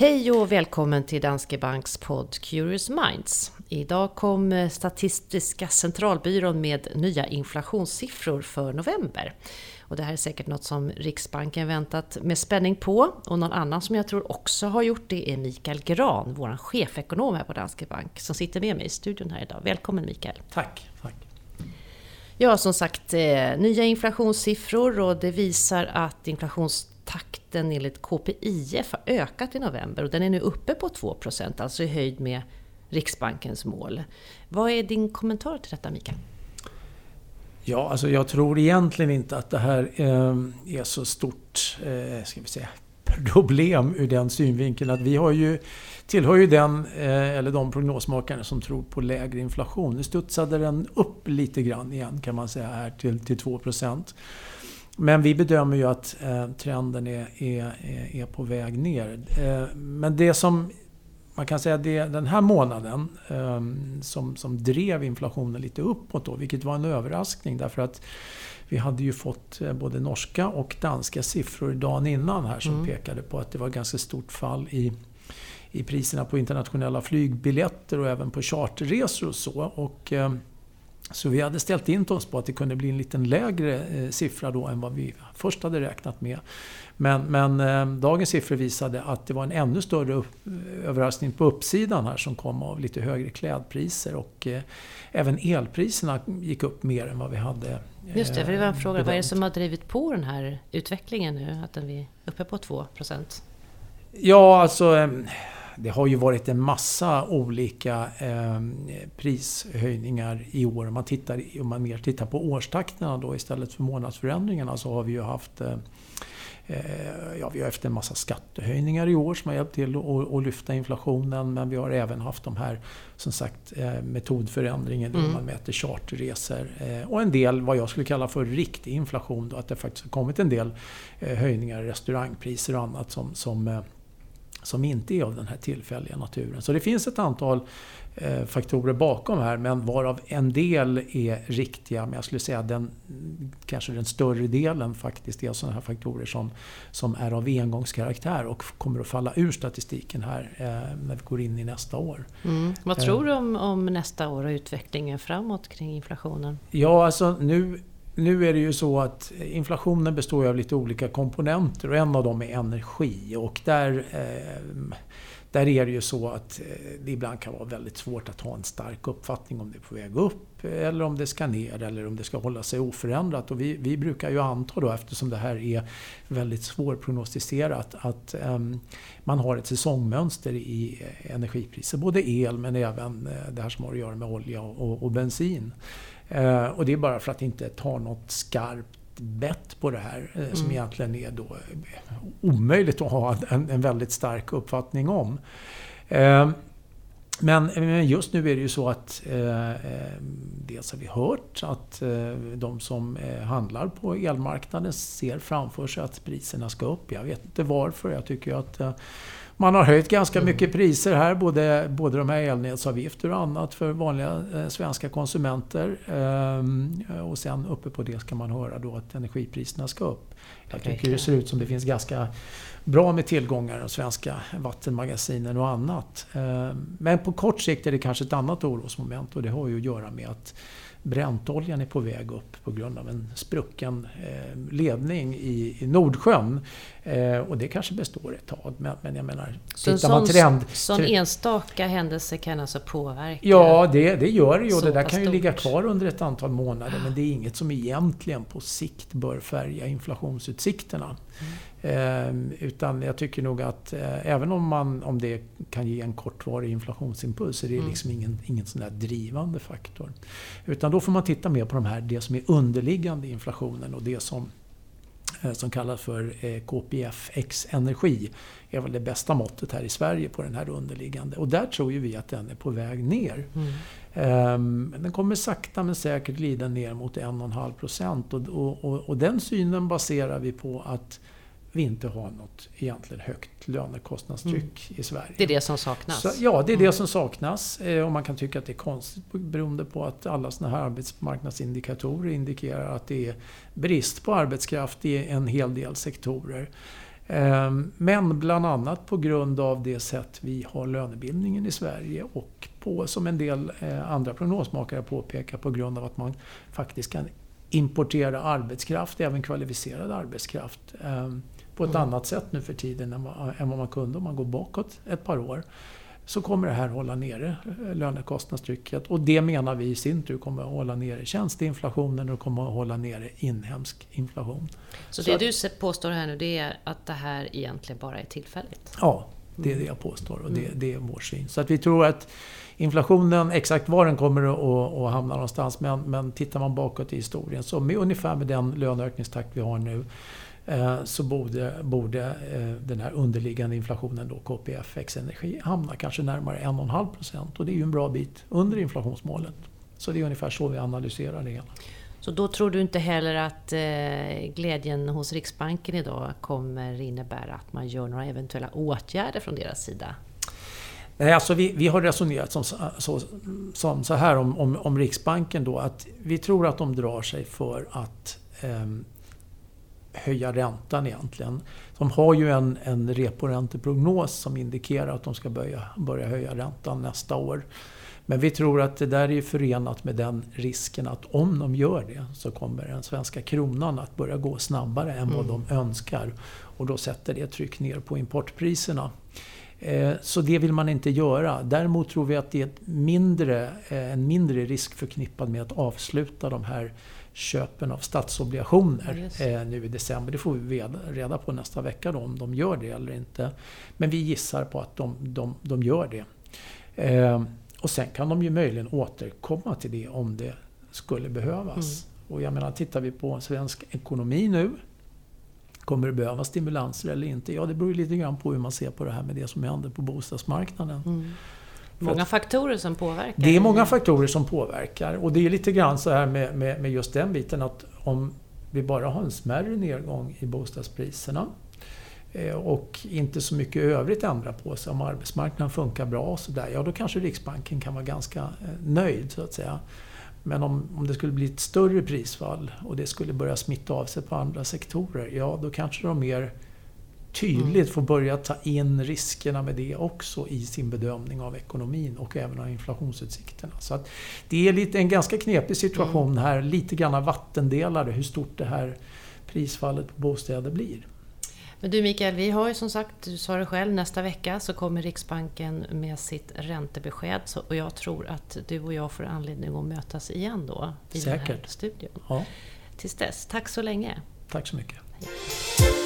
Hej och välkommen till Danske Banks podd Curious Minds. Idag kom Statistiska centralbyrån med nya inflationssiffror för november. Och det här är säkert något som Riksbanken väntat med spänning på. Och någon annan som jag tror också har gjort det är Mikael Gran, vår chefekonom här på Danske Bank, som sitter med mig i studion här idag. Välkommen Mikael! Tack! tack. Ja, som sagt, eh, nya inflationssiffror och det visar att takten enligt KPIF har ökat i november och den är nu uppe på 2 alltså i höjd med Riksbankens mål. Vad är din kommentar till detta Mikael? Ja, alltså jag tror egentligen inte att det här eh, är så stort eh, ska vi säga, problem ur den synvinkeln att vi har ju, tillhör ju den, eh, eller de prognosmakare som tror på lägre inflation. Nu studsade den upp lite grann igen kan man säga här till, till 2 men vi bedömer ju att eh, trenden är, är, är på väg ner. Eh, men det som man kan säga det den här månaden um, som, som drev inflationen lite uppåt då, vilket var en överraskning därför att vi hade ju fått eh, både norska och danska siffror dagen innan här som mm. pekade på att det var ganska stort fall i, i priserna på internationella flygbiljetter och även på charterresor och så. Och, um, så vi hade ställt in oss på att det kunde bli en liten lägre eh, siffra då än vad vi först hade räknat med. Men, men eh, dagens siffror visade att det var en ännu större upp, överraskning på uppsidan här som kom av lite högre klädpriser och eh, även elpriserna gick upp mer än vad vi hade eh, Just det, för det var en fråga. Bedömt. Vad är det som har drivit på den här utvecklingen nu? Att den är uppe på 2% Ja, alltså eh, det har ju varit en massa olika eh, prishöjningar i år. Om man, tittar, om man mer tittar på årstakterna då istället för månadsförändringarna så har vi ju haft eh, eh Ja, vi har haft en massa skattehöjningar i år som har hjälpt till att, lyfta inflationen. Men vi har även haft de här, som sagt, eh, metodförändringen mm. man mäter charterresor. Eh, och en del, vad jag skulle kalla för riktig inflation. Då, att det faktiskt har kommit en del höjningar i restaurangpriser och annat som, som som inte är av den här tillfälliga naturen. Så det finns ett antal eh, faktorer bakom här, men varav en del är riktiga. Men jag skulle säga att den, kanske den större delen faktiskt är sådana här faktorer som, som är av engångskaraktär och kommer att falla ur statistiken här eh, när vi går in i nästa år. Mm. Vad tror du om, om nästa år och utvecklingen framåt kring inflationen? Ja, alltså nu nu är det ju så att inflationen består av lite olika komponenter och en av dem är energi. Och där, eh, där är det ju så att eh, det ibland kan vara väldigt svårt att ha en stark uppfattning om det är på väg upp eller om det ska ner eller om det ska hålla sig oförändrat. Och vi, vi brukar ju anta då, eftersom det här är väldigt svårprognostiserat, att um, man har ett säsongmönster i eh, energipriser. Både el men även det här som har att göra med olja och, och bensin. Eh, och det är bara för att inte ta något skarpt bett på det här eh, som mm. egentligen är då eh, omöjligt att ha en, en väldigt stark uppfattning om. Men just nu är det ju så att dels har vi hört att de som handlar på elmarknaden ser framför sig att priserna ska upp. Jag vet inte varför. Jag tycker att man har höjt ganska mm. mycket priser här, både, både de här elnätsavgifter och annat för vanliga eh, svenska konsumenter. Ehm, och sen uppe på det ska man höra då att energipriserna ska upp. Jag tycker det ser ut som det finns ganska bra med tillgångar svenska vattenmagasinen och annat. Ehm, men på kort sikt är det kanske ett annat orosmoment och det har ju att göra med att Bräntoljan är på väg upp på grund av en sprucken eh, ledning i, Nordsjön. Eh, och det kanske består ett tag. Men, men jag menar, så en sån, trend, sån enstaka händelse kan alltså påverka? Ja, det, det gör det ju. Det där kan ju ligga kvar under ett antal månader. Men det är inget som egentligen på sikt bör färga inflationsutsikterna. Mm. Ehm, utan jag tycker nog att eh, även om, man, om det kan ge en kortvarig inflationsimpuls så är det mm. liksom ingen, ingen sån där drivande faktor. Utan då får man titta mer på de här, det som är underliggande inflationen och det som eh, som kallas för eh, KPF X energi är väl det bästa måttet här i Sverige på den här underliggande. Och där tror ju vi att den är på väg ner. Mm. Um, den kommer sakta men säkert glida ner mot 1,5 procent. Och, och, och, och den synen baserar vi på att vi inte har något egentligen högt lönekostnadstryck mm. i Sverige. Det är det som saknas? Så, ja, det är mm. det som saknas. Eh, och man kan tycka att det är konstigt beroende på att alla sådana här arbetsmarknadsindikatorer indikerar att det är brist på arbetskraft i en hel del sektorer. Ehm, men bland annat på grund av det sätt vi har lönebildningen i Sverige och på, som en del eh, andra prognosmakare påpekar, på grund av att man faktiskt kan importera arbetskraft, även kvalificerad arbetskraft, ehm, på ett mm. annat sätt nu för tiden än vad man kunde om man går bakåt ett par år så kommer det här hålla nere eh, lönekostnadstrycket. Och det menar vi i sin tur kommer att hålla nere tjänsteinflationen och kommer att hålla nere inhemsk inflation. Så, så det att, du påstår här nu det är att det här egentligen bara är tillfälligt? Ja, det är det jag påstår och det, mm. det är vår syn. Så att vi tror att inflationen, exakt var den kommer att, att hamna någonstans, men, men tittar man bakåt i historien så med ungefär med den löneökningstakt vi har nu så borde, borde eh, den här underliggande inflationen, då KPF X Energi, hamna kanske närmare 1,5 procent. Och det är ju en bra bit under inflationsmålet. Så det är ungefär så vi analyserar det hela. Så då tror du inte heller att eh, glädjen hos Riksbanken idag kommer innebära att man gör några eventuella åtgärder från deras sida? Nej, alltså vi, vi har resonerat som, så, som så här om, om, om, Riksbanken då att vi tror att de drar sig för att eh, höja räntan egentligen. De har ju en, en reporänteprognos som indikerar att de ska börja, börja höja räntan nästa år. Men vi tror att det där är förenat med den risken att om de gör det så kommer den svenska kronan att börja gå snabbare än vad mm. de önskar. Och då sätter det tryck ner på importpriserna. Eh, så det vill man inte göra. Däremot tror vi att det är mindre, eh, en mindre risk förknippad med att avsluta de här köpen av statsobligationer ja, nu i december. Det får vi reda på nästa vecka då, om de gör det eller inte. Men vi gissar på att de, de, de gör det. Eh, och sen kan de ju möjligen återkomma till det om det skulle behövas. Mm. Och jag menar, tittar vi på svensk ekonomi nu. Kommer det behövas stimulanser eller inte? Ja, det beror lite grann på hur man ser på det här med det som händer på bostadsmarknaden. Mm. Många faktorer som påverkar? Det är många faktorer som påverkar. Och det är lite grann så här med, med, med just den biten att om vi bara har en smärre nedgång i bostadspriserna eh, och inte så mycket övrigt ändra på sig, om arbetsmarknaden funkar bra och sådär, ja då kanske Riksbanken kan vara ganska eh, nöjd så att säga. Men om, om det skulle bli ett större prisfall och det skulle börja smitta av sig på andra sektorer, ja då kanske de mer tydligt får börja ta in riskerna med det också i sin bedömning av ekonomin och även av inflationsutsikterna. Så att det är lite, en ganska knepig situation mm. här, lite grann vattendelare hur stort det här prisfallet på bostäder blir. Men du Mikael, vi har ju som sagt, du sa det själv, nästa vecka så kommer Riksbanken med sitt räntebesked. Så, och jag tror att du och jag får anledning att mötas igen då i Säkert. den här studion. Ja. Tills dess, tack så länge. Tack så mycket. Hej.